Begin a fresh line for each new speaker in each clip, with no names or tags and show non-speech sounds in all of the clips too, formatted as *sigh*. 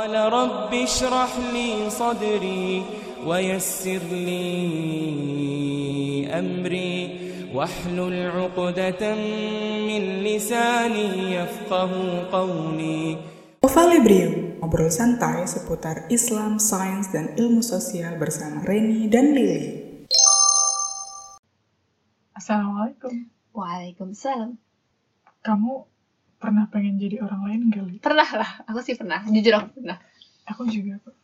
قال رب اشرح لي صدري ويسر لي أمري واحلل عقدة من لساني يفقه قولي
Ovalibrium, ngobrol santai seputar Islam, sains, dan ilmu sosial bersama Reni dan Lily.
Assalamualaikum.
Waalaikumsalam.
Kamu pernah pengen jadi orang lain gak, Li?
Pernah lah, aku sih pernah. Jujur aku pernah.
Aku juga kok.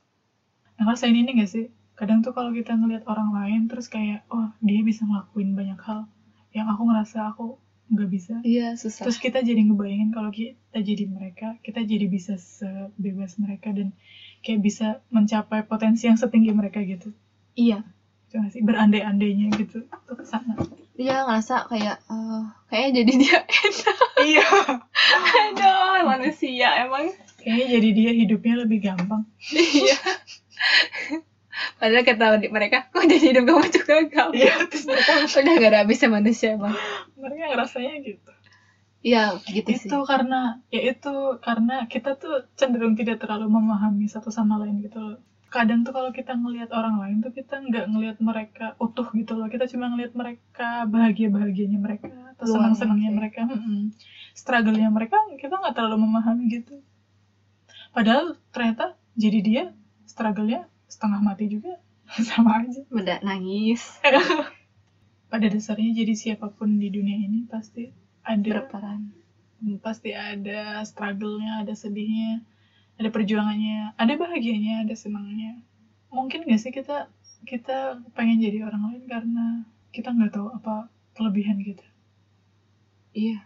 Ngerasain ini gak sih? Kadang tuh kalau kita ngelihat orang lain terus kayak, oh dia bisa ngelakuin banyak hal yang aku ngerasa aku nggak bisa.
Iya, susah.
Terus kita jadi ngebayangin kalau kita jadi mereka, kita jadi bisa sebebas mereka dan kayak bisa mencapai potensi yang setinggi mereka gitu.
iya.
Itu gak sih? Berandai-andainya gitu. Ke sana.
Iya, ngerasa kayak, eh kayaknya jadi dia *laughs* enak.
iya.
Aduh, manusia emang.
Kayaknya jadi dia hidupnya lebih gampang.
Iya. Padahal kata mereka, kok jadi hidup kamu juga gampang.
Iya, terus mereka, *laughs*
Udah gak ada habisnya manusia emang.
mereka ngerasanya gitu.
Iya, gitu sih.
itu karena ya itu karena kita tuh cenderung tidak terlalu memahami satu sama lain gitu loh. Kadang tuh kalau kita ngelihat orang lain tuh kita nggak ngelihat mereka utuh gitu loh. Kita cuma ngelihat mereka bahagia bahagianya mereka atau senang senangnya mereka mm struggle-nya mereka kita nggak terlalu memahami gitu. Padahal ternyata jadi dia struggle-nya setengah mati juga *laughs* sama aja.
Udah nangis. *laughs*
pada dasarnya jadi siapa pun di dunia ini pasti ada
Berperan.
Pasti ada struggle-nya, ada sedihnya, ada perjuangannya, ada bahagianya, ada senangnya. Mungkin gak sih kita kita pengen jadi orang lain karena kita nggak tahu apa kelebihan kita.
Iya.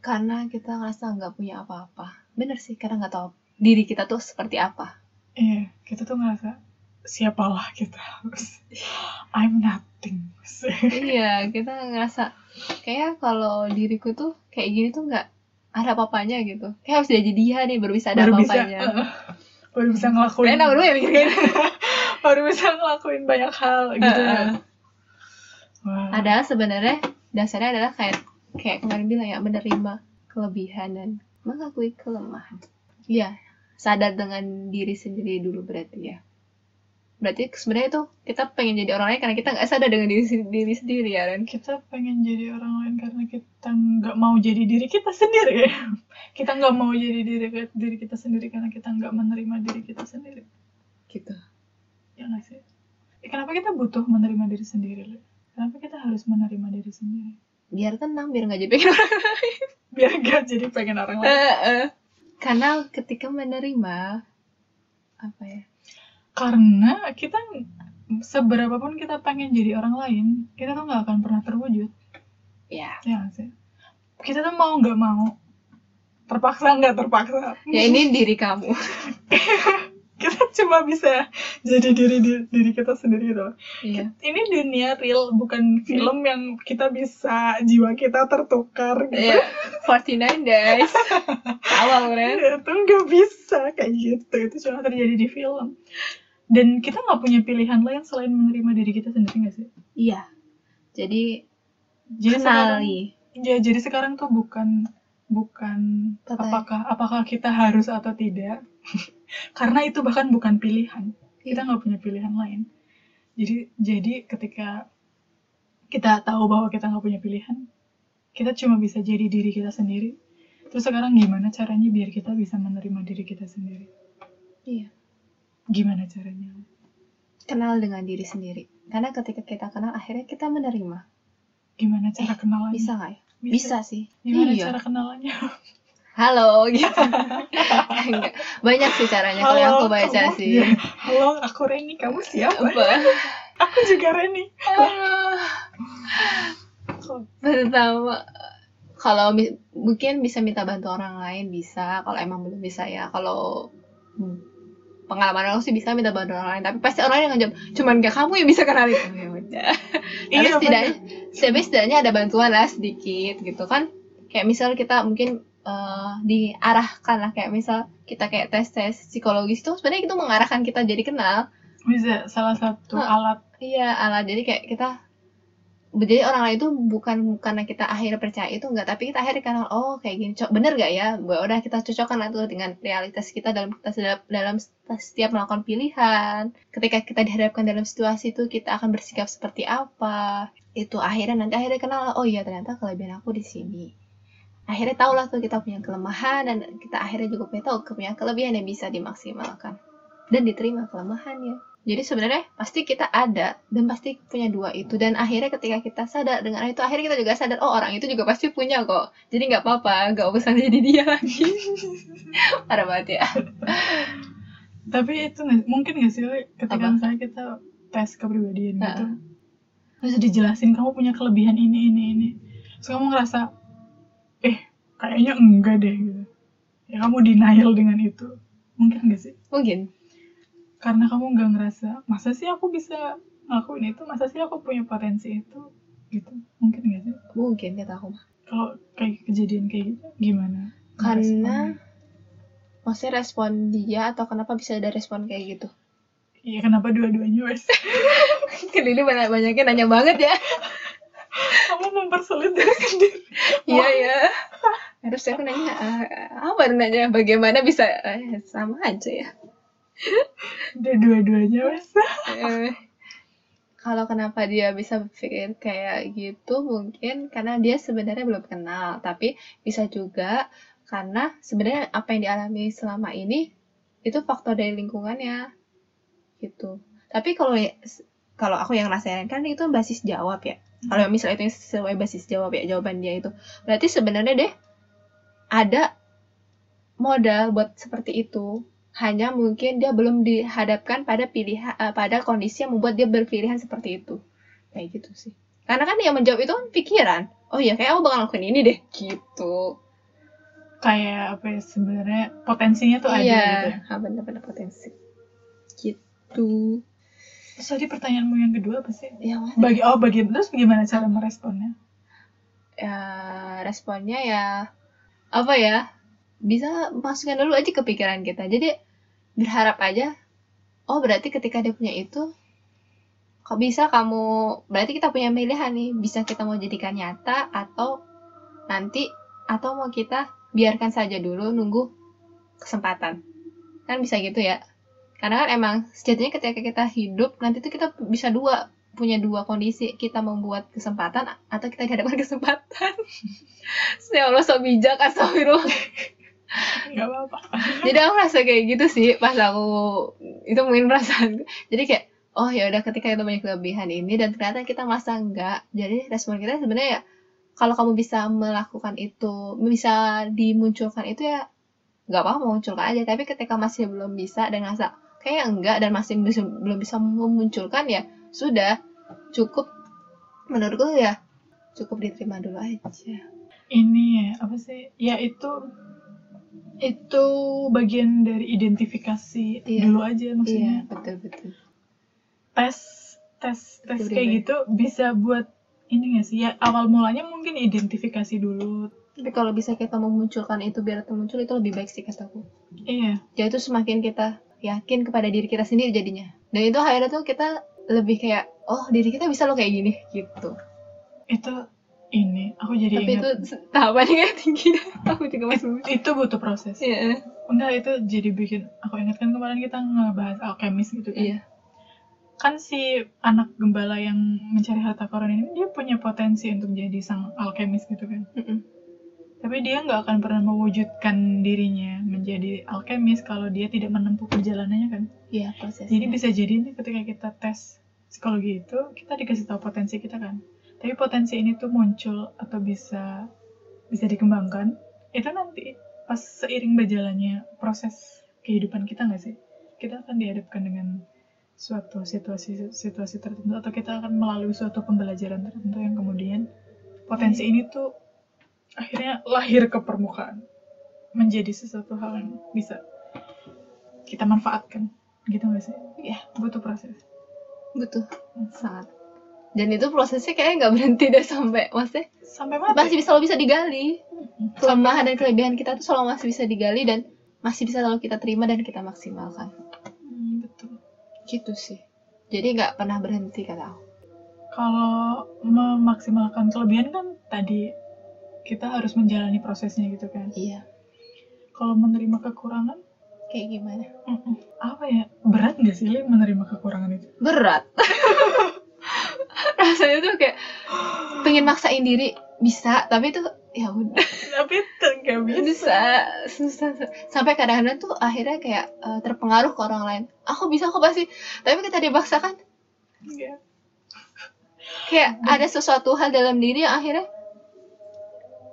Karena kita ngerasa nggak punya apa-apa. Bener sih, karena nggak tahu diri kita tuh seperti apa.
Iya, kita tuh ngerasa siapalah kita harus. I'm nothing.
iya kita ngerasa kayak kalau diriku tuh kayak gini tuh nggak ada apa-apanya gitu kayak harus jadi dia nih baru bisa ada
baru bisa,
apa-apanya
uh, baru bisa ngelakuin,
Rena berdua ya mikirnya
baru bisa ngelakuin banyak hal gitu. ya.
Heeh.
Wah.
padahal sebenarnya dasarnya adalah kayak kayak kemarin bilang ya menerima kelebihan dan mengakui kelemahan iya sadar dengan diri sendiri dulu berarti ya berarti sebenarnya itu kita pengen jadi orang lain karena kita nggak sadar dengan diri, diri sendiri ya Ren?
Kita pengen jadi orang lain karena kita nggak mau jadi diri kita sendiri. *laughs* Kita nggak mau jadi diri diri kita sendiri karena kita nggak menerima diri kita sendiri.
Gitu.
Ya nggak sih? Ya, kenapa kita butuh menerima diri sendiri kenapa kita harus menerima diri sendiri?
Biar tenang biar nggak jadi pengen orang *laughs*
biar gak jadi pengen orang lain.
Eh, eh. Karena ketika menerima apa ya?
Karena kita seberapa pun kita pengen jadi orang lain kita tuh nggak akan pernah terwujud
Ya,
ya nggak sih kita tuh mau nggak mau terpaksa nggak terpaksa
ya ini diri kamu. *laughs*
kita cuma bisa jadi diri diri, diri kita sendiri gitu loh.
Iya.
Ini dunia real bukan film yang kita bisa jiwa kita tertukar gitu.
Iya. 49 days. *laughs* Awal Ren.
Itu nggak bisa kayak gitu. Itu cuma terjadi di film. Dan kita nggak punya pilihan lain selain menerima diri kita sendiri nggak sih?
Iya. Jadi
Jadi sekarang,
kenali.
ya jadi sekarang tuh bukan bukan
ya?
apakah apakah kita harus atau tidak. *laughs* Karena itu bahkan bukan pilihan. kita
Iya.
nggak punya pilihan lain jadi jadi ketika kita tahu bahwa kita nggak punya pilihan kita cuma bisa jadi diri kita sendiri terus sekarang gimana caranya biar kita bisa menerima diri kita sendiri
Iya.
Gimana caranya
Kenal dengan diri sendiri. Karena ketika kita kenal akhirnya kita menerima.
gimana cara kenalannya
Eh, Bisa nggak ya? Bisa, sih.
gimana
Iya.
cara kenalannya
Halo gitu. *laughs* Banyak sih caranya kalau yang aku baca
kamu-
sih.
ya, halo aku Reni kamu siapa
Apa?
aku juga Reni.
Pertama, kalau mungkin bisa minta bantu orang lain bisa, kalau emang belum bisa ya. Kalau hmm, pengalaman aku sih bisa minta bantu orang lain, tapi pasti orang lain yang ngejawab, cuman gak kamu yang bisa kenal itu. Ya udah. *laughs* Tapi
Iya,
setidaknya, tapi setidaknya ada bantuan lah sedikit gitu kan. Kayak misal kita mungkin eh, diarahkan lah kayak misal kita kayak tes tes psikologis itu sebenarnya itu mengarahkan kita jadi kenal
bisa salah satu
Hah.
alat
Iya, ala jadi kayak kita jadi orang lain itu bukan karena kita akhirnya percaya itu enggak tapi kita akhirnya kenal oh kayak gini cok bener gak ya? Bahwa udah kita cocokkan tuh dengan realitas kita dalam kita dalam setiap melakukan pilihan. Ketika kita dihadapkan dalam situasi itu kita akan bersikap seperti apa? Itu akhirnya nanti akhirnya kenal oh iya ternyata kelebihan aku di sini. Akhirnya tahu lah tuh kita punya kelemahan dan kita akhirnya juga punya tahu punya kelebihan yang bisa dimaksimalkan dan diterima kelemahannya jadi sebenarnya pasti kita ada dan pasti punya dua itu dan akhirnya ketika kita sadar dengan itu akhirnya kita juga sadar oh orang itu juga pasti punya kok jadi nggak apa-apa nggak usah *laughs* jadi dia lagi *laughs* parah banget ya
Tapi itu nggak- mungkin gak sih ketika
Apa?
misalnya kita tes kepribadian
Heeh.
gitu, terus dijelasin kamu punya kelebihan ini ini ini, terus kamu ngerasa, eh kayaknya enggak deh gitu. Ya kamu denial dengan itu, mungkin gak sih?
mungkin
Karena kamu nggak ngerasa, masa sih aku bisa ngelakuin itu, masa sih aku punya potensi itu, gitu. Mungkin gak sih?
mungkin kata aku mah
Kalau kayak kejadian kayak gitu, gimana?
karena maksudnya respon dia atau kenapa bisa ada respon kayak gitu
Iya kenapa dua-duanya wes? *laughs*
kan ini banyak banyaknya nanya banget ya
kamu mempersulit diri sendiri.
iya ya harusnya aku nanya ah, apa nanya bagaimana bisa eh, sama aja ya
Udah dua-duanya wes.
Eh, kalau kenapa dia bisa berpikir kayak gitu mungkin karena dia sebenarnya belum kenal. Tapi bisa juga karena sebenarnya apa yang dialami selama ini itu faktor dari lingkungannya. Gitu. Tapi kalau ya- kalau aku yang rasain kan itu basis jawab ya. Kalau misalnya itu yang sesuai basis jawab ya jawaban dia itu. Berarti sebenarnya deh ada modal buat seperti itu hanya mungkin dia belum dihadapkan pada pilihan eh, pada kondisi yang membuat dia berpilihan seperti itu kayak gitu sih karena kan yang menjawab itu kan pikiran oh iya kayak aku bakal lakuin ini deh gitu
Kayak apa ya sebenarnya potensinya tuh ada
iya
gitu. ya.
bener-bener potensi gitu
Terus tadi pertanyaanmu yang kedua apa sih?
ya mana
Bagi oh bagi terus bagaimana cara meresponnya?
ya responnya ya apa ya bisa masukkan dulu aja ke pikiran kita. Jadi berharap aja oh berarti ketika dia punya itu kok bisa kamu berarti kita punya pilihan nih. Bisa kita mau jadikan nyata atau nanti atau mau kita biarkan saja dulu nunggu kesempatan. Kan bisa gitu ya. Karena kan emang sejatinya ketika kita hidup nanti tuh kita bisa dua punya dua kondisi. Kita membuat kesempatan atau kita dihadapkan *laughs* kesempatan. *laughs* Ya Allah so bijak astagfirullah
Enggak apa-apa.
jadi aku merasa kayak gitu sih pas aku itu mungkin perasaan jadi kayak oh ya udah ketika kita punya kelebihan ini dan ternyata kita masa enggak jadi respon kita sebenarnya ya kalau kamu bisa melakukan itu bisa dimunculkan itu ya nggak apa-apa munculkan aja. Tapi ketika masih belum bisa dan ngerasa kayak enggak dan masih bisa- belum bisa memunculkan ya sudah cukup. Menurutku ya cukup diterima dulu aja.
Ini ya apa sih? Ya itu itu bagian dari identifikasi
Iya.
dulu aja
iya
maksudnya.
betul betul
Tes tes tes
Itu
kayak gitu bisa buat ini gak sih? Ya awal mulanya mungkin identifikasi dulu.
tapi kalau bisa kita memunculkan itu biar termuncul itu lebih baik sih kataku
Iya.
jadi itu semakin kita yakin kepada diri kita sendiri jadinya dan itu akhirnya tuh kita lebih kayak oh diri kita bisa loh kayak gini gitu
Itu ini aku jadi
tapi itu
ingat
tahapannya kayak tinggi *laughs* aku juga masih
itu butuh proses.
iya
Enggak itu jadi bikin aku ingat kan kemarin kita ngebahas alkemis gitu kan.
iya
Kan si anak gembala yang mencari harta karun ini dia punya potensi untuk jadi sang alkemis gitu kan.
Mm-mm.
Tapi dia nggak akan pernah mewujudkan dirinya menjadi alkemis kalau dia tidak menempuh perjalanannya kan.
iya prosesnya
Jadi bisa jadi nih ketika kita tes psikologi itu kita dikasih tahu potensi kita kan. Tapi potensi ini tuh muncul atau bisa bisa dikembangkan itu nanti pas seiring berjalannya proses kehidupan kita nggak sih? Kita akan dihadapkan dengan suatu situasi situasi tertentu atau kita akan melalui suatu pembelajaran tertentu yang kemudian potensi ini tuh akhirnya lahir ke permukaan menjadi sesuatu hal yang bisa kita manfaatkan gitu nggak sih?
Iya.
butuh proses.
butuh sangat dan itu prosesnya kayaknya nggak berhenti deh sampai maksudnya
Sampai mati.
masih bisa selalu bisa digali
Sampai
kelemahan dan kelebihan kita tuh selalu masih bisa digali dan masih bisa selalu kita terima dan kita maksimalkan
Hmm, betul.
gitu sih jadi nggak pernah berhenti kata aku
kalau memaksimalkan kelebihan kan tadi kita harus menjalani prosesnya gitu kan
Iya.
kalau menerima kekurangan
Kayak gimana?
apa ya berat nggak sih Li, menerima kekurangan itu
Berat. *laughs* Rasanya tuh kayak pengen maksain diri bisa, tapi tuh ya udah.
Tapi tuh nggak bisa.
Bisa susah sampai kadang-kadang tuh akhirnya kayak eh, terpengaruh ke orang lain. Aku bisa aku pasti. Tapi kita dipaksakan
Nggak.
kayak ada sesuatu hal dalam diri yang akhirnya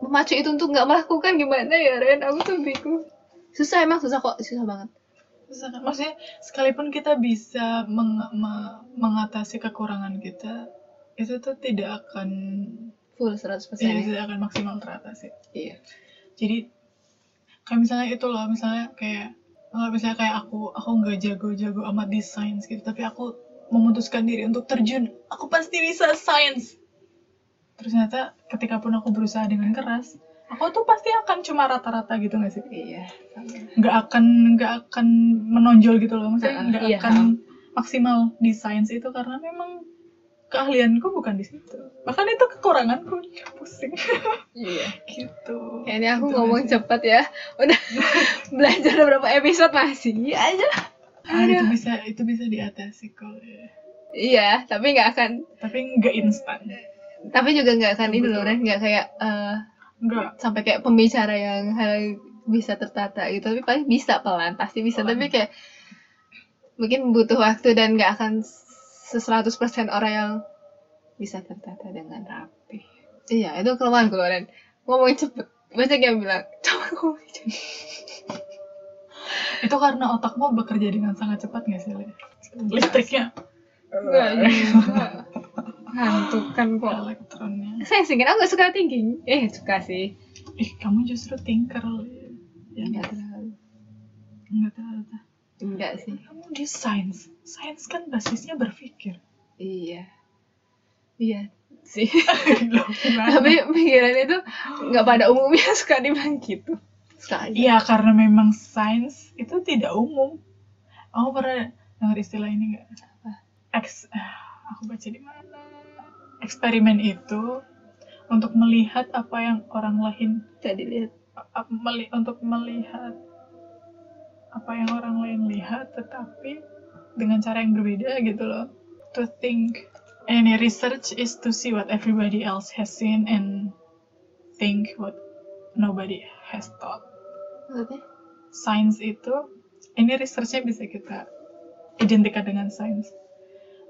memacu itu untuk nggak melakukan. Gimana ya Ren? Aku tuh bingung. Susah emang susah kok susah banget.
Susah kan? maksudnya sekalipun kita bisa meng- me- mengatasi kekurangan kita itu tuh tidak akan
full 100%
ya,
ya.
tidak akan maksimal teratasi
iya.
Jadi kayak misalnya itu loh misalnya kayak kalau misalnya kayak aku aku nggak jago-jago amat di sains gitu tapi aku memutuskan diri untuk terjun. Aku pasti bisa sains. Terus ternyata ketika pun aku berusaha dengan keras aku tuh pasti akan cuma rata-rata gitu nggak sih?
Iya
nggak akan nggak akan menonjol gitu loh maksudnya
Heeh,
nggak
iya,
akan maksimal di sains itu karena memang keahlianku bukan di situ. Bahkan itu kekuranganku. Pusing.
Iya. *laughs*
Gitu.
Kayaknya aku
Gitu
ngomong
sih?
cepet ya. Udah *laughs* belajar beberapa episode masih aja.
Ah, itu bisa itu bisa diatasi kok ya.
iya tapi nggak akan
tapi nggak instan.
Tapi juga nggak akan ini
Betul.
loh nggak kayak eh,
nggak.
sampai kayak pembicara yang hal bisa tertata gitu. Tapi paling bisa pelan pasti bisa.
Pelan.
tapi kayak mungkin butuh waktu dan nggak akan seratus persen orang yang bisa tertata dengan rapi. Iya itu kelemahan gue Ren ngomongin cepet. Banyak yang bilang coba ngomongin cepet. *laughs*
Itu karena otakmu bekerja dengan sangat cepat nggak sih Le? listriknya?
Enggak juga ngantuk kan kok
elektronnya.
Saya sih aku gak suka thinking? Eh suka sih.
Ih kamu justru tinker Le. ya
enggak terlalu.
Nggak tahu tahu.
Enggak sih.
Kamu di sains. Sains kan basisnya berpikir.
Iya. Iya sih. *laughs* Tapi pikiran itu nggak pada umumnya *laughs* suka dibilang gitu.
Iya karena memang sains itu tidak umum. Kamu pernah dengar istilah ini nggak? Ah, aku baca di mana? Eksperimen itu untuk melihat apa yang orang lain
tadi lihat
meli- untuk melihat apa yang orang lain lihat, tetapi dengan cara yang berbeda gitu loh. To think any research is to see what everybody else has seen and think what nobody has thought.
Maksudnya?
Sains itu ini researchnya bisa kita identikan dengan sains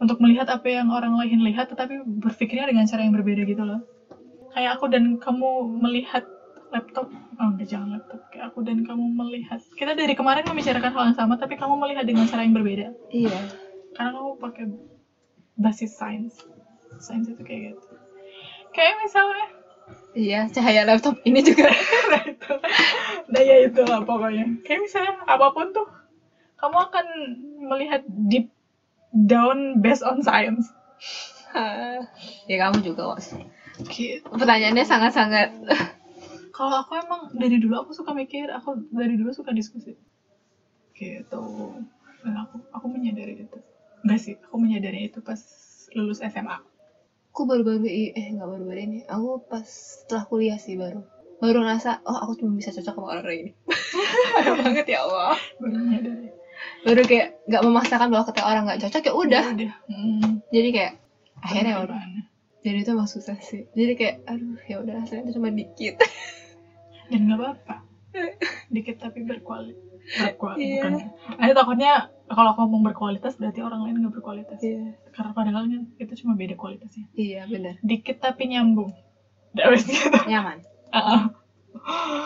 untuk melihat apa yang orang lain lihat tetapi berpikirnya dengan cara yang berbeda gitu loh. Kayak aku dan kamu melihat laptop oh enggak jangan laptop. Kayak aku dan kamu melihat. Kita dari kemarin membicarakan hal yang sama tapi kamu melihat dengan cara yang berbeda.
Iya.
Karena kamu pakai basis sains. Sains itu kayak gitu. Kayak misalnya.
Iya cahaya laptop ini juga. *laughs*
Nah itu. Nah ya itulah pokoknya. Kayak misalnya apa pun tuh kamu akan melihat deep down based on science.
Ya kamu juga kok
gitu.
pertanyaannya sangat-sangat
kalau aku emang dari dulu aku suka mikir aku dari dulu suka diskusi. Gitu. Dan aku aku menyadari itu. Enggak sih aku menyadari itu pas lulus SMA
aku baru-baru i- eh nggak baru-baru ini. Aku pas setelah kuliah sih baru. Baru ngerasa oh aku cuma bisa cocok sama orang ini. *laughs* Parah banget ya Allah.
Baru menyadari.
Baru kayak nggak memaksakan bahwa ketika orang nggak cocok ya udah.
Udah. Hmm,
jadi kayak akhirnya ya udah
gimana?
Jadi itu emang susah sih. Jadi kayak aduh ya udah itu cuma dikit. *laughs*
Dan nggak apa-apa. Dikit tapi berkualitas berkualitas
Iya.
bukan. Nanti takutnya kalau aku ngomong berkualitas berarti orang lain nggak berkualitas.
Iya.
Karena padahal kan itu cuma beda kualitasnya.
Iya benar.
Dikit tapi nyambung. Wes gitu.
Nyaman.
Heeh.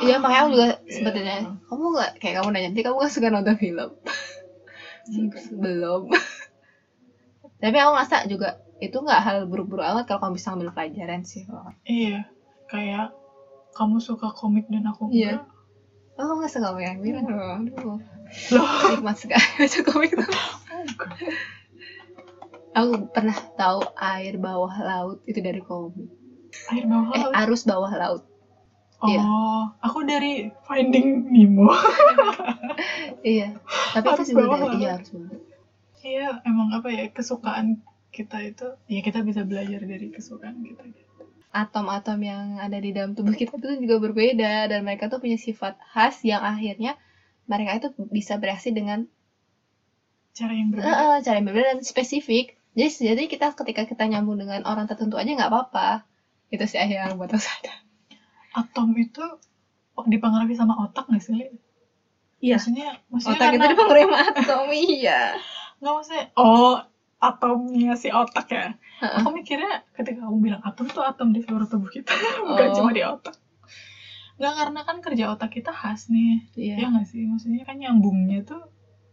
iya makanya aku juga
Iya.
sempet nanya kamu nggak kayak kamu nanya nanti kamu nggak suka nonton film? *laughs* Belum. *laughs* Tapi aku ngerasa juga itu nggak hal buruk-buruk amat kalau kamu bisa ngambil pelajaran sih
iya kayak kamu suka komik dan aku
Iya.
enggak
Oh, kamu gak suka sama yang bilang loh. Aduh,
loh
nikmat sekali *laughs* baca komik tuh. Aku pernah tahu air bawah laut itu dari komik.
air bawah
Eh,
laut.
arus bawah laut.
oh
iya.
aku dari Finding Nemo *laughs*
Iya. Tapi
Arus
itu juga dari
laut.
iya arus bawah. laut.
iya emang apa ya kesukaan kita itu ya kita bisa belajar dari kesukaan kita gitu.
atom-atom yang ada di dalam tubuh kita itu juga berbeda dan mereka tuh punya sifat khas yang akhirnya mereka itu bisa bereaksi dengan
cara yang berbeda
eh, cara yang berbeda dan spesifik. Jadi jadi kita ketika kita nyambung dengan orang tertentu aja nggak apa-apa. Itu sih yang buat aku sadar.
atom itu dipengaruhi sama otak nggak sih?
Iya.
maksudnya maksudnya
Otak itu
karena
dipengaruhi sama atom, iya.
nggak maksudnya oh atomnya si otak ya
Heeh.
aku mikirnya ketika kamu bilang atom tuh atom di seluruh tubuh kita *laughs* bukan
Oh.
cuma di otak nggak karena kan kerja otak kita khas nih
Iya.
ya nggak sih maksudnya kan nyambungnya tuh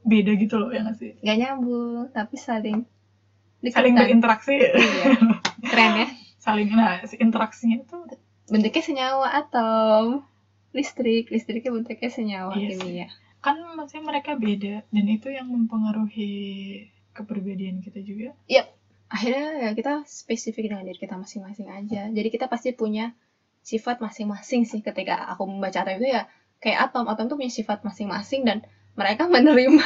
beda gitu loh ya nggak sih
Gak nyambung, tapi saling
saling
dekatan.
berinteraksi
Iya. Keren ya. *laughs*
saling nah si interaksinya itu
Bentuknya senyawa atom. Listrik, listriknya bentuknya senyawa
Iya sih.
kimia.
kan maksudnya mereka beda dan itu yang mempengaruhi keberbedaan kita juga
Akhirnya ya kita spesifik dengan diri kita masing-masing aja. Jadi kita pasti punya sifat masing-masing sih ketika aku membaca atom itu ya kayak atom. Atom tuh punya sifat masing-masing dan mereka *laughs* menerima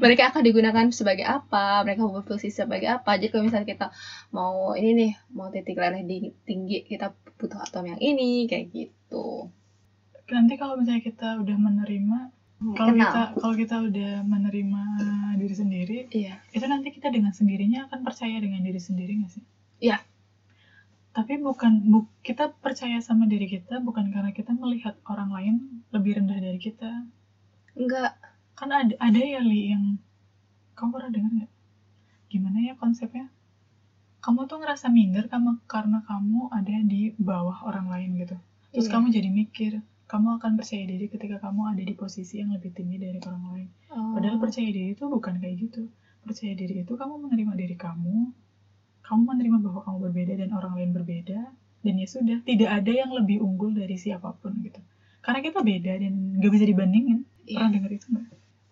mereka akan digunakan sebagai apa, mereka berfungsi sebagai apa. Jadi kalau misalnya kita mau ini nih, mau titik leleh di- tinggi, kita butuh atom yang ini, kayak gitu.
nanti kalau misalnya kita udah menerima kalau
Kenal.
kita kalau kita udah menerima diri sendiri
Iya.
itu nanti kita dengan sendirinya akan percaya dengan diri sendiri nggak sih?
Iya.
Tapi bukan bu, kita percaya sama diri kita bukan karena kita melihat orang lain lebih rendah dari kita.
Enggak.
Kan ada ada ya li yang kamu pernah dengar nggak? Gimana ya konsepnya? Kamu tuh ngerasa minder kamu karena kamu ada di bawah orang lain gitu. Terus
Iya.
kamu jadi mikir, kamu akan percaya diri ketika kamu ada di posisi yang lebih tinggi dari orang lain.
Oh.
Padahal percaya diri itu bukan kayak gitu. Percaya diri itu kamu menerima diri kamu, kamu menerima bahwa kamu berbeda dan orang lain berbeda, dan ya sudah, tidak ada yang lebih unggul dari siapa pun gitu. Karena kita beda dan gak bisa dibandingin.
Iya.
Pernah denger itu nggak?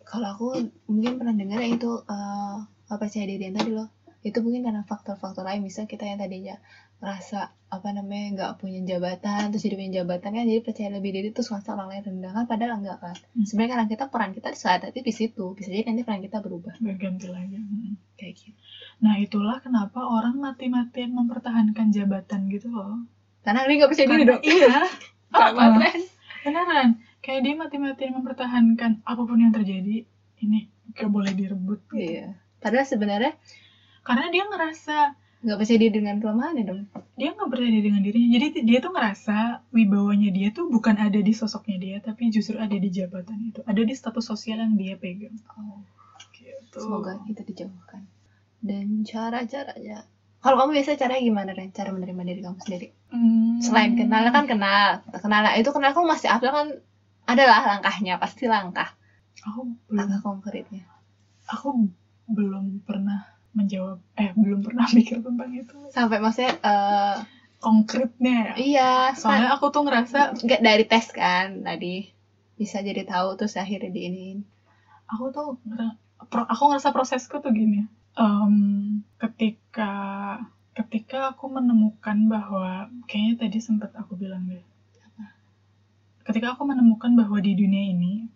Kalau aku mungkin pernah dengar itu apa percaya diri yang tadi loh. Itu mungkin karena faktor-faktor lain. Misal kita yang tadinya ngerasa apa namanya nggak punya jabatan terus jadi punya jabatan kan jadi percaya lebih diri terus ngerasa orang lain rendah kan padahal enggak kan
Hmm.
sebenarnya karena kita peran kita saat itu di situ bisa jadi nanti peran kita berubah
Berganti lagi. Mm.
kayak gitu
Nah itulah kenapa orang mati-matian mempertahankan jabatan gitu loh.
karena dia nggak percaya diri dong
Iya. *laughs* Uh-uh.
keren.
Beneran. Kayak dia mati-matian mempertahankan apa pun yang terjadi, ini gak boleh direbut. gitu.
iya padahal sebenarnya
Karena dia ngerasa
nggak percaya diri dengan kelemahannya dong?
Dia nggak percaya diri dengan dirinya. Jadi dia tuh ngerasa wibawanya dia tuh bukan ada di sosoknya dia tapi justru ada di jabatan itu. Ada di status sosial yang dia pegang.
Oh.
gitu.
Semoga kita dijauhkan. Dan cara-caranya kalau kamu biasa caranya gimana Ren? cara menerima diri kamu sendiri?
Hmm,
selain kenal kan kenal. Kenal itu kenal kamu masih apa kan adalah langkahnya pasti langkah.
Aku belum.
langkah konkretnya.
Aku belum pernah menjawab eh belum pernah *laughs* mikir tentang itu.
Sampai maksudnya eh,
konkretnya ya?
iya
soalnya aku tuh ngerasa
nggak dari tes kan tadi. Bisa jadi tahu terus akhirnya diinin.
Aku tuh aku ngerasa prosesku tuh gini. Em, ketika ketika aku menemukan bahwa kayaknya tadi sempat aku bilang deh. Ketika aku menemukan bahwa di dunia ini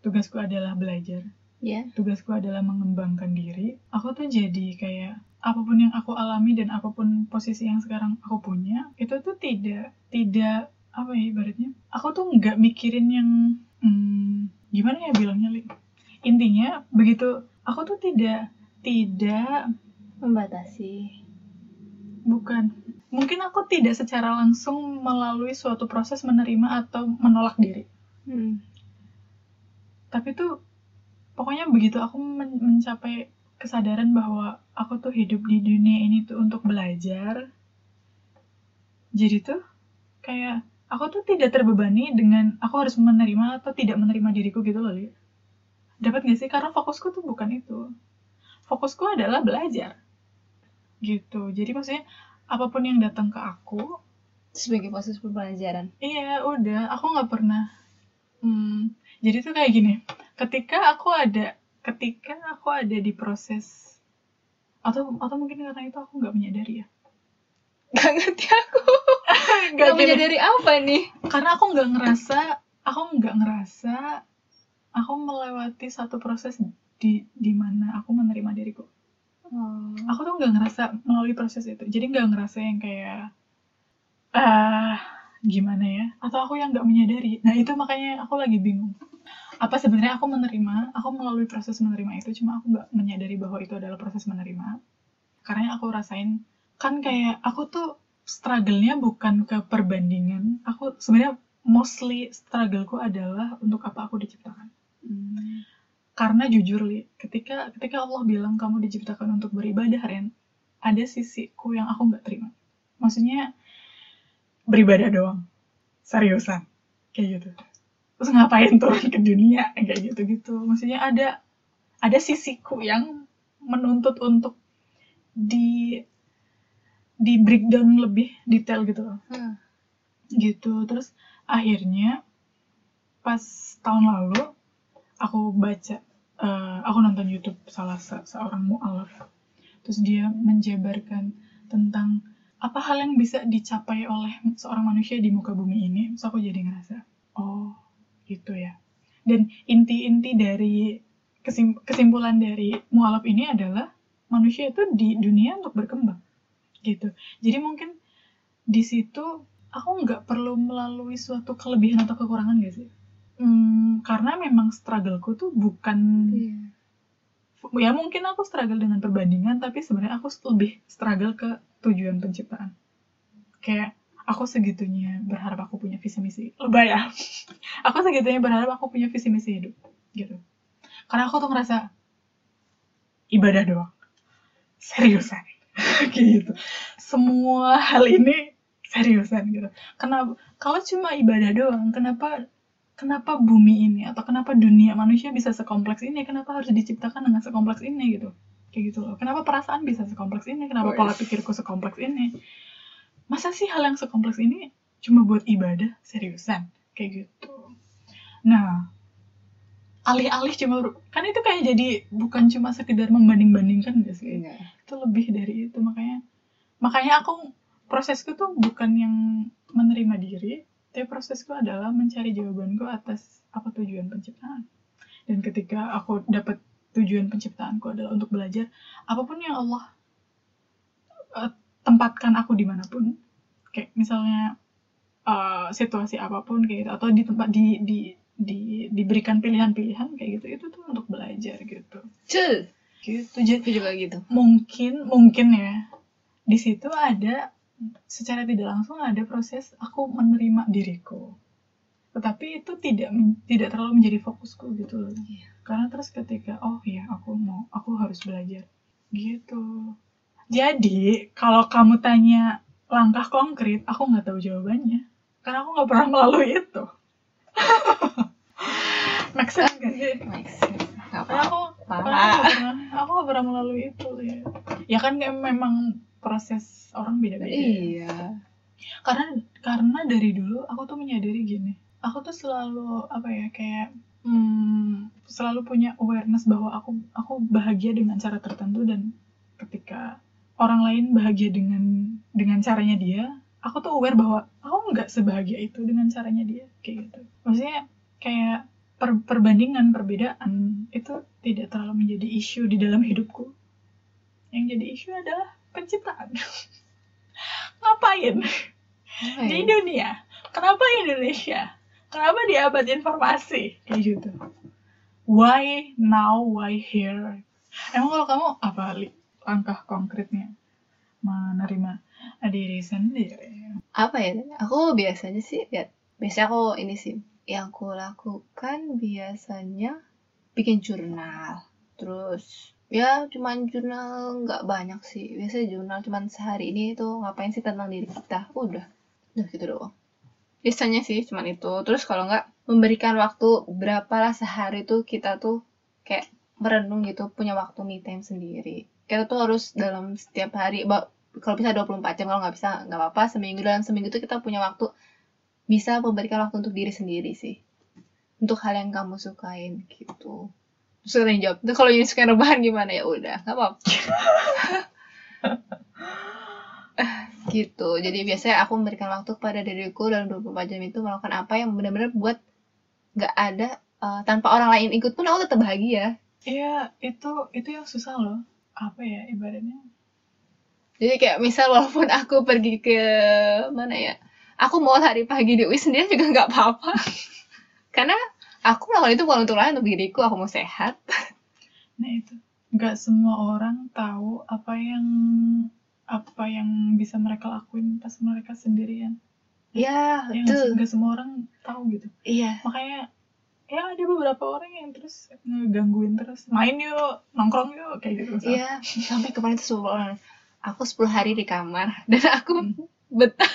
tugasku adalah belajar
ya
tugasku adalah mengembangkan diri. Aku tuh jadi kayak apa pun yang aku alami dan apa pun posisi yang sekarang aku punya itu tuh tidak tidak apa ya ibaratnya? Aku tuh nggak mikirin yang hmm, gimana ya bilangnya intinya begitu aku tuh tidak tidak
membatasi.
Bukan. Mungkin aku tidak secara langsung melalui suatu proses menerima atau menolak diri.
Hmm.
tapi tuh pokoknya begitu aku men- mencapai kesadaran bahwa aku tuh hidup di dunia ini tuh untuk belajar jadi tuh kayak aku tuh tidak terbebani dengan aku harus menerima atau tidak menerima diriku gitu loh Li. dapat gak sih karena fokusku tuh bukan itu fokusku adalah belajar gitu jadi maksudnya apa pun yang datang ke aku
sebagai proses pembelajaran
Iya, udah. Aku nggak pernah. Hmm, jadi tuh kayak gini. Ketika aku ada, ketika aku ada di proses atau atau mungkin karena itu aku nggak menyadari ya. *laughs*
Gak ngerti aku. *laughs*
Nggak
menyadari apa nih?
Karena aku nggak ngerasa, aku nggak ngerasa aku melewati satu proses di di mana aku menerima diriku.
Oh.
aku tuh nggak ngerasa melalui proses itu. Jadi nggak ngerasa yang kayak ah gimana ya? Atau aku yang nggak menyadari. Nah itu makanya aku lagi bingung apa sebenarnya aku menerima aku melalui proses menerima itu cuma aku nggak menyadari bahwa itu adalah proses menerima. Karena aku rasain kan kayak aku tuh struggle-nya bukan ke perbandingan. Aku sebenarnya mostly struggle-ku adalah untuk apa aku diciptakan.
Hmm.
karena jujur li ketika ketika Allah bilang kamu diciptakan untuk beribadah Ren ada sisiku yang aku nggak terima. Maksudnya beribadah doang. Seriusan. Kayak gitu terus ngapain turun *laughs* ke dunia? Kayak gitu gitu maksudnya ada ada sisiku yang menuntut untuk di di breakdown lebih detail gitu loh.
Hmm.
gitu. Terus akhirnya pas tahun lalu aku baca eh, aku nonton YouTube salah se- seorang mualaf. Terus dia menjabarkan tentang apa hal yang bisa dicapai oleh seorang manusia di muka bumi ini. Terus aku jadi ngerasa oh gitu ya. Dan inti-inti dari kesim- kesimpulan dari mualaf ini adalah manusia itu di dunia untuk berkembang gitu. Jadi mungkin di situ aku nggak perlu melalui suatu kelebihan atau kekurangan gak sih? Hmm, karena memang struggleku tuh bukan
Iya.
ya mungkin aku struggle dengan perbandingan tapi sebenarnya aku lebih struggle ke tujuan penciptaan. Kayak aku segitunya berharap aku punya visi misi. Lebay ya. *laughs* Aku segitunya berharap aku punya visi misi hidup gitu. Karena aku tuh ngerasa ibadah doang. Seriusan. *laughs* Gitu. Semua hal ini seriusan gitu. Kenapa kalau cuma ibadah doang kenapa kenapa bumi ini atau kenapa dunia manusia bisa sekompleks ini? Kenapa harus diciptakan dengan sekompleks ini gitu? Kayak gitu loh. Kenapa perasaan bisa sekompleks ini? Kenapa
Wes.
pola pikirku sekompleks ini masa sih hal yang sekompleks ini cuma buat ibadah? Seriusan? Kayak gitu. Nah alih-alih cuma kan itu kayak jadi bukan cuma sekedar membanding-bandingkan gak sih?
Iya.
itu lebih dari itu makanya makanya aku prosesku tuh bukan yang menerima diri tapi prosesku adalah mencari jawabanku atas apa tujuan penciptaan. Dan ketika aku dapat tujuan penciptaanku adalah untuk belajar apa pun yang Allah eh, tempatkan aku di mana pun. Kayak misalnya eh, situasi apa pun kayak gitu atau di tempat di di di diberikan pilihan-pilihan kayak gitu itu tuh untuk belajar gitu.
Cul.
gitu. Jadi
juga gitu.
mungkin mungkin ya di situ ada secara tidak langsung ada proses aku menerima diriku. Tetapi itu tidak tidak terlalu menjadi fokusku gitu loh.
Iya.
karena terus ketika oh ya aku mau aku harus belajar. Gitu jadi kalau kamu tanya langkah konkret aku nggak tahu jawabannya karena aku nggak pernah melalui itu *laughs* make sense nggak sih
Make sense. Gak
aku pernah aku nggak pernah melalui itu ya ya kan kayak memang proses orang beda-beda ya.
Iya.
karena karena dari dulu aku tuh menyadari gini aku tuh selalu apa ya kayak hmm, selalu punya awareness bahwa aku aku bahagia dengan cara tertentu dan ketika orang lain bahagia dengan dengan caranya dia aku tuh aware bahwa aku nggak sebahagia itu dengan caranya dia kayak gitu. Maksudnya kayak per- perbandingan perbedaan itu tidak terlalu menjadi isu di dalam hidupku. Yang jadi isu adalah penciptaan. *laughs* Ngapain?
Apa
di dunia. Kenapa Indonesia? Kenapa di abad informasi? Kayak gitu. Why now? Why here? Emang kalau kamu apa Li, langkah konkretnya menerima diri sendiri.
Apa ya? Aku biasanya sih ya biasanya aku ini sih yang aku lakukan biasanya bikin jurnal. Terus ya cuman jurnal nggak banyak sih. Biasanya jurnal cuman sehari ini tuh ngapain sih tentang diri kita? Udah udah gitu doang. Biasanya sih cuman itu. Terus kalau nggak memberikan waktu berapa lah sehari tuh kita tuh kayak merenung gitu punya waktu me time sendiri kita tuh harus dalam setiap hari kalau bisa 24 jam kalau nggak bisa nggak apa-apa seminggu dalam seminggu itu kita punya waktu bisa memberikan waktu untuk diri sendiri sih. Untuk hal yang kamu sukain gitu. Terus ada yang jawab itu kalau yang suka rebahan gimana? Ya udah nggak apa-apa. *laughs* Gitu. Jadi biasanya aku memberikan waktu kepada diriku dalam 24 jam itu melakukan apa yang benar-benar buat nggak ada eh, tanpa orang lain ikut pun aku tetap bahagia.
Iya, itu itu yang susah loh. Apa ya ibaratnya
Jadi kayak misal walaupun aku pergi ke mana ya, aku mau hari pagi di UI sendiri juga nggak apa-apa. *laughs* Karena aku melakukan itu bukan untuk lain, untuk diriku, aku mau sehat.
nah itu nggak semua orang tahu apa yang apa yang bisa mereka lakuin pas mereka sendirian
Ya,
ya
itu.
sih? nggak semua orang tahu gitu
Iya.
makanya ya ada beberapa orang yang terus ngegangguin terus main yuk nongkrong yuk kayak gitu
Iya, sampai kemarin tuh sepuluh orang. Aku 10 hari di kamar *laughs* dan aku
Hmm.
betah.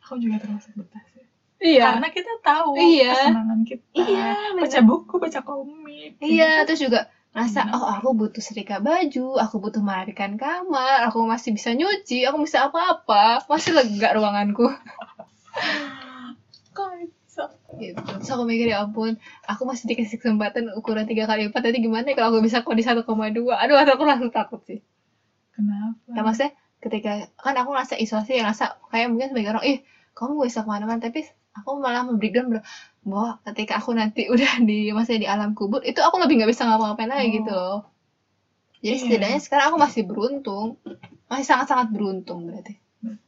aku juga termasuk betah sih
Iya.
karena kita tahu
Iya.
kesenangan kita
Iya,
baca buku baca komik
Iya, terus juga ngerasa
Gimana?
oh aku butuh setrika baju, aku butuh melarikan kamar, aku masih bisa nyuci, aku bisa apa-apa, masih lega ruanganku.
kok
gitu. Terus aku mikir ya ampun, aku masih dikasih kesempatan ukuran 3 kali 4 nanti gimana ya kalau aku bisa kok di 1,2. Aduh, aku langsung takut sih.
kenapa
Ya maksudnya ketika kan aku ngerasa isolasi yang ngerasa kayak mungkin sebagai orang ih kamu gak bisa ke mana-mana tapi aku malah membreakdown bahwa- bahwa ketika aku nanti *laughs* udah di maksudnya di alam kubur itu aku lebih nggak bisa ngapa-ngapain lagi
Oh.
gitu loh jadi
Iya.
setidaknya sekarang aku masih beruntung masih sangat-sangat beruntung berarti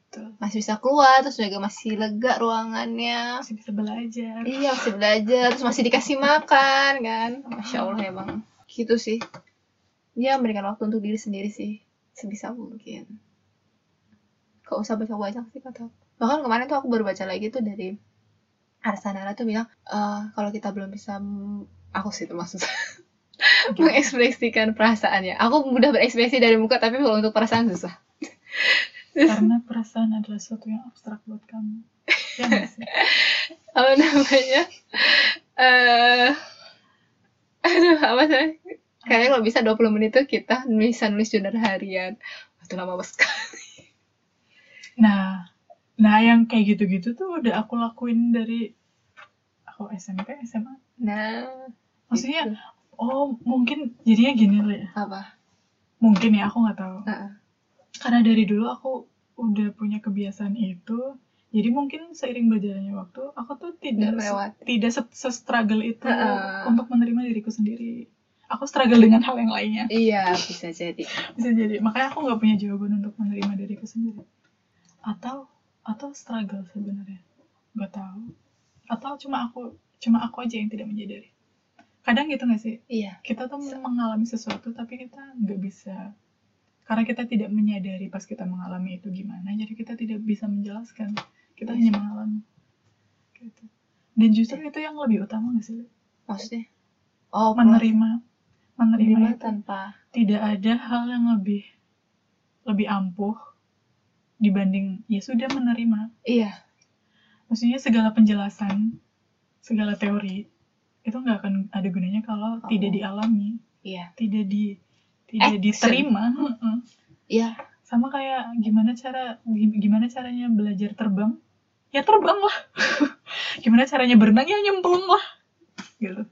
betul
masih bisa keluar terus juga masih lega ruangannya.
Masih bisa belajar.
Iya masih belajar terus masih dikasih makan kan. Masya allah emang. Gitu sih. Dia memberikan waktu untuk diri sendiri sih sebisa mungkin. Gak usah baca banyak sih kata bahkan kemarin tuh aku baru baca lagi tuh dari Arsanara tuh bilang eh kalau kita belum bisa aku sih itu maksudnya *laughs* mengekspresikan perasaannya. Aku mudah berekspresi dari muka tapi kalau untuk perasaan susah
karena perasaan adalah sesuatu yang abstrak buat kamu. Ya *laughs*
apa namanya? Eh aduh apa sih? Kayaknya kalau bisa 20 menit tuh kita bisa nulis jurnal harian. Itu lama sekali.
Nah nah yang kayak gitu-gitu tuh udah aku lakuin dari aku SMP SMA
nah
maksudnya
gitu.
oh mungkin jadinya gini loh ya.
Apa?
Mungkin ya aku nggak tahu.
Heeh.
Karena dari dulu aku udah punya kebiasaan itu jadi mungkin seiring berjalannya waktu aku tuh tidak
melewati.
tidak se- se-struggle itu
Heeh.
untuk menerima diriku sendiri. Aku struggle dengan hal yang lainnya.
Iya bisa jadi.
Bisa jadi. Makanya aku nggak punya jawaban untuk menerima diriku sendiri. Atau atau struggle sebenarnya. Nggak tahu. Atau cuma aku cuma aku aja yang tidak menyadari. Kadang gitu nggak sih?
Iya.
Kita tuh mengalami sesuatu tapi kita nggak bisa karena kita tidak menyadari pas kita mengalami itu gimana jadi kita tidak bisa menjelaskan. Kita hanya mengalami. Gitu. Dan justru itu yang lebih utama nggak sih
maksudnya? Oh
menerima. Menerima
menerima tanpa
tidak ada hal yang lebih lebih ampuh dibanding ya sudah menerima.
Iya.
Maksudnya segala penjelasan segala teori itu nggak akan ada gunanya kalau
Oh.
tidak dialami.
Iya.
Tidak di tidak
Action.
diterima. Heeh.
iya.
Sama kayak gimana cara gi- gimana caranya belajar terbang? Ya terbang lah. *laughs* Gimana caranya berenang? Ya nyemplung lah. Gitu.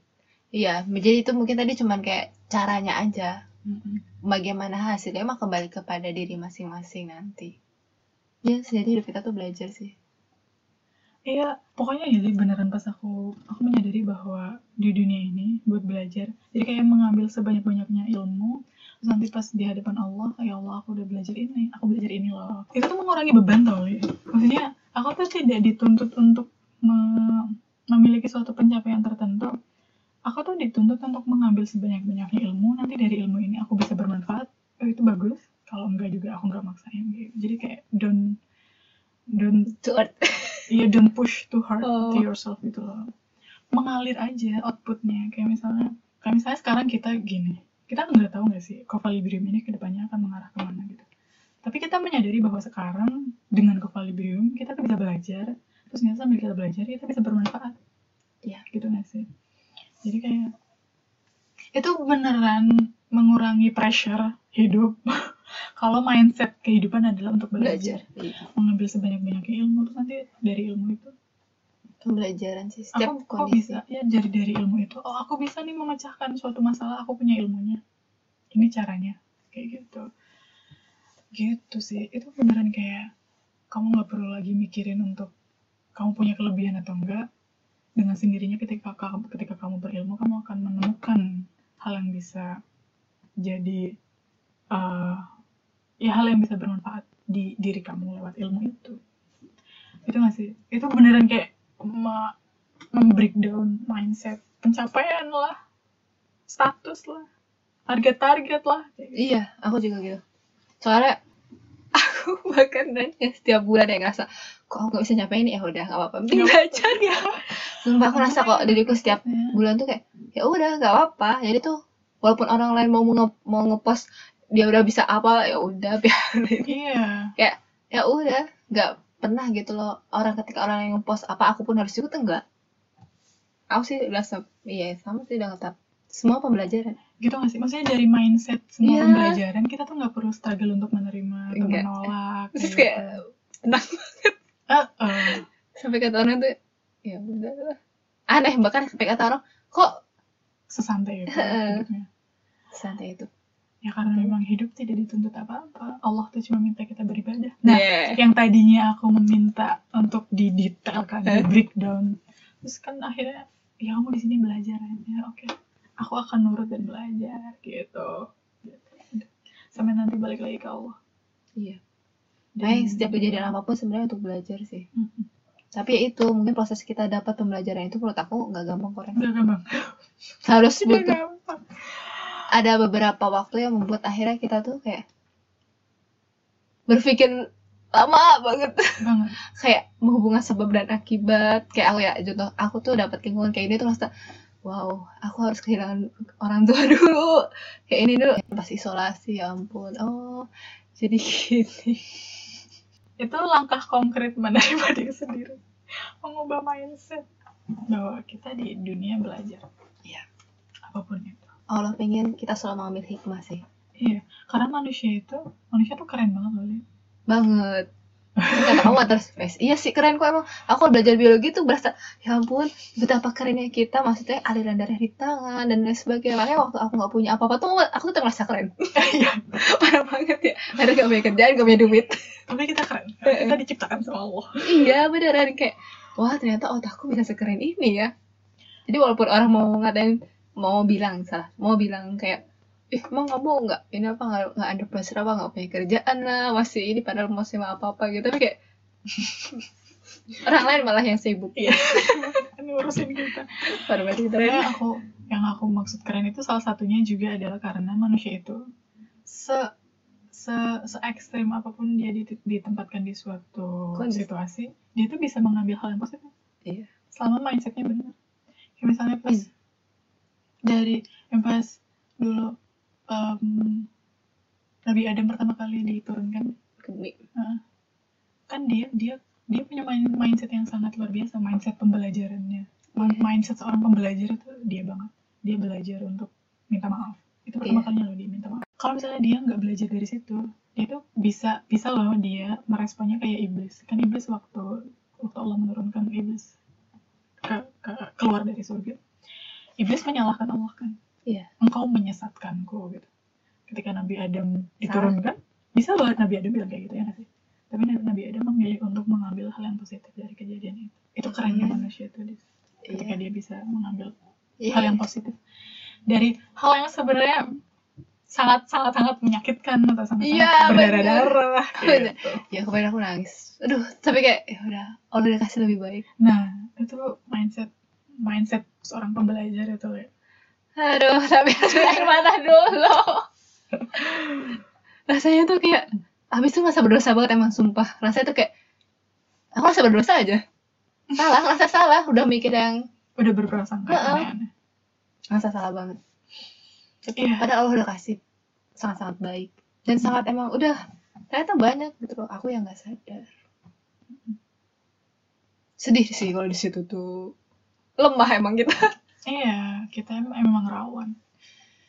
Iya jadi itu mungkin tadi cuman kayak caranya aja.
Mm-mm.
bagaimana hasilnya? Mah kembali kepada diri masing-masing nanti. Ya jadi hidup kita tuh belajar sih.
Iya, pokoknya jadi beneran pas aku aku menyadari bahwa di dunia ini buat belajar, jadi kayak mengambil sebanyak-banyaknya ilmu, nanti pas di hadapan Allah, ya Allah aku udah belajar ini, aku belajar ini loh. Itu tuh mengurangi beban tau, Li. Maksudnya aku tuh tidak dituntut untuk me- memiliki suatu pencapaian tertentu. Aku tuh dituntut untuk mengambil sebanyak-banyaknya ilmu, nanti dari ilmu ini aku bisa bermanfaat, oh itu bagus. Kalau enggak juga aku enggak maksain gitu. Jadi kayak don't don't
to earth *laughs*
Iya, don't push too hard
Oh.
to yourself gitu loh. Mengalir aja outputnya. Kayak misalnya, kayak misalnya sekarang kita gini, kita nggak tahu nggak sih Covalibrium ini ke depannya akan mengarah ke mana gitu. Tapi kita menyadari bahwa sekarang dengan Covalibrium kita tuh bisa belajar, terus ternyata sambil kita belajar kita bisa bermanfaat.
Iya.
Gitu nggak sih? Jadi kayak itu beneran mengurangi pressure hidup. *laughs* Kalau mindset kehidupan adalah untuk belajar
belajar iya.
mengambil sebanyak-banyaknya ilmu terus nanti dari ilmu itu
pembelajaran sih setiap
aku kok
kondisi
bisa ya jadi dari ilmu itu. Oh aku bisa nih memecahkan suatu masalah aku punya ilmunya. Ini caranya. Kayak gitu. Gitu sih. Itu beneran kayak kamu nggak perlu lagi mikirin untuk kamu punya kelebihan atau enggak. Dengan sendirinya ketika kamu ketika kamu berilmu kamu akan menemukan hal yang bisa jadi eh, ya hal yang bisa bermanfaat di diri kamu lewat ilmu itu. Itu nggak sih? Itu beneran kayak membreakdown mindset. Pencapaian lah. Status lah. Target-target lah. Kayak gitu.
Iya, aku juga gitu. Soalnya *laughs* aku bahkan nanya setiap bulan ya ngerasa kok aku gak bisa nyampe ini ya udah gak apa-apa. Penting belajar
ya
sumpah aku rasa kok diriku setiap
Iya.
bulan tuh kayak ya udah gak apa-apa. Jadi tuh walaupun orang lain mau nge- mau ngepost dia udah bisa apa ya udah *laughs* biarin.
Iya.
Ya udah nggak pernah gitu loh orang ketika orang yang ngepost apa aku pun harus ikut enggak aku sih udah iya sama sih udah ngetap semua pembelajaran
gitu nggak sih maksudnya dari mindset semua
Iya.
pembelajaran kita tuh nggak perlu struggle untuk menerima atau
Enggak.
menolak
terus
gitu.
kayak tenang
Eh, eh.
sampai kata orang tuh ya udah aneh bahkan sampai kata orang kok
sesantai itu
Heeh.
hidupnya
santai itu
ya karena memang hidup tidak dituntut apa-apa Allah tuh cuma minta kita beribadah
nah
nah yang tadinya aku meminta untuk didetailkan di
Eh.
breakdown terus kan akhirnya ya kamu di sini belajar aja oke aku akan nurut dan belajar gitu sampai nanti balik lagi ke Allah
iya Baik, setiap kejadian apa pun sebenarnya untuk belajar sih.
Mm-mm.
Tapi ya itu mungkin proses kita dapat pembelajaran itu menurut aku nggak gampang kok. Ren.
Nggak gampang
Harus butuh
gampang
ada beberapa waktu yang membuat akhirnya kita tuh kayak berpikir lama banget.
Banget. *laughs*
Kayak menghubungkan sebab dan akibat. Kayak aku ya contoh aku tuh dapat lingkungan kayak ini tuh ngerasa wow aku harus kehilangan orang tua *laughs* dulu. Kayak ini dulu. Pas isolasi ya ampun. Oh jadi gini. *laughs*
Itu langkah konkret menerima diri sendiri. Mengubah mindset bahwa kita di dunia belajar.
Iya.
apa pun itu
Allah pengen kita selalu mengambil hikmah sih.
Iya karena manusia itu manusia tuh keren banget loh Li.
banget. Kata kamu water space. Iya sih keren kok emang. Aku belajar biologi tuh berasa ya ampun betapa kerennya kita maksudnya aliran darah di tangan dan lain sebagainya. Makanya waktu aku nggak punya apa-apa tuh aku tuh merasa keren. *laughs*
Iya.
parah banget ya. Karena gak punya kerjaan gak punya duit?
Tapi kita keren. *laughs* Kita diciptakan sama Allah.
Iya beneran. Kayak wah ternyata otakku bisa sekeren ini ya. Jadi walaupun orang mau ngatain mau bilang salah. Mau bilang kayak ih emang kamu nggak? Ini apa nggak nggak ada pressure apa nggak punya kerjaan lah masih ini padahal masih mau apa apa gitu. Tapi kayak *laughs* orang lain malah yang sibuk.
Iya. *laughs* Ini urusin kita.
Banget kita
Sebenarnya aku yang aku maksud keren itu salah satunya juga adalah karena manusia itu se se se ekstrim apa pun dia di- ditempatkan di suatu
Kondisi.
situasi dia tuh bisa mengambil hal yang positif.
Iya.
selama mindsetnya benar. Kayak misalnya pas
Hmm.
Dari yang pas dulu em, Nabi Adam pertama kali diturunkan. Kan dia dia dia punya main- mindset yang sangat luar biasa mindset pembelajarannya.
Iya.
mindset seorang pembelajar itu dia banget. Dia belajar untuk minta maaf. Itu pertama
Iya.
kalinya loh dia minta maaf. Kalau misalnya dia nggak belajar dari situ dia tuh bisa bisa loh dia meresponnya kayak iblis. Kan iblis waktu waktu Allah menurunkan iblis ke, ke- keluar dari surga iblis menyalahkan Allah kan
Iya.
engkau menyesatkanku gitu ketika Nabi Adam diturunkan bisa loh Nabi Adam bilang kayak gitu ya nggak sih tapi Nabi Adam memilih untuk mengambil hal yang positif dari kejadian itu itu kerennya
Hmm.
manusia itu ketika
Iya.
dia bisa mengambil
Iya.
hal yang positif dari hal yang sebenarnya sangat sangat sangat menyakitkan atau sangat
Iya,
sangat berdarah-darah
Bener. *laughs*
gitu.
ya kemarin aku nangis aduh tapi kayak ya udah Allah udah kasih lebih baik
nah itu mindset mindset seorang pembelajar itu ya
aduh tapi air mata dulu. *laughs* Rasanya tuh kayak habis itu ngerasa berdosa banget emang sumpah. Rasanya tuh kayak aku ngerasa berdosa aja. Salah ngerasa salah. Udah mikir yang
udah berprasangka
Heeh.
aneh-aneh
ngerasa salah banget. Tapi
Iya.
padahal Allah udah kasih sangat-sangat baik. Dan sangat emang udah ternyata banyak gitu loh aku yang nggak sadar. Sedih sih kalau di situ tuh lemah emang kita.
Iya kita em- emang rawan.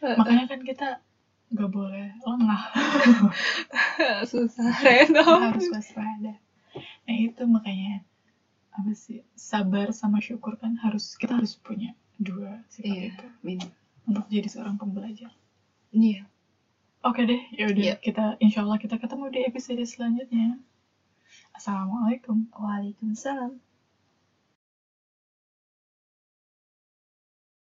Makanya kan kita nggak boleh lengah. *laughs*
Susah Reno
harus waspada. Nah itu makanya apa sih sabar sama syukur kan harus kita harus punya dua sifat
iya
itu.
min
untuk jadi seorang pembelajar.
Iya.
Oke deh ya udah
Iya.
kita insya Allah kita ketemu di episode selanjutnya. Assalamualaikum.
Waalaikumsalam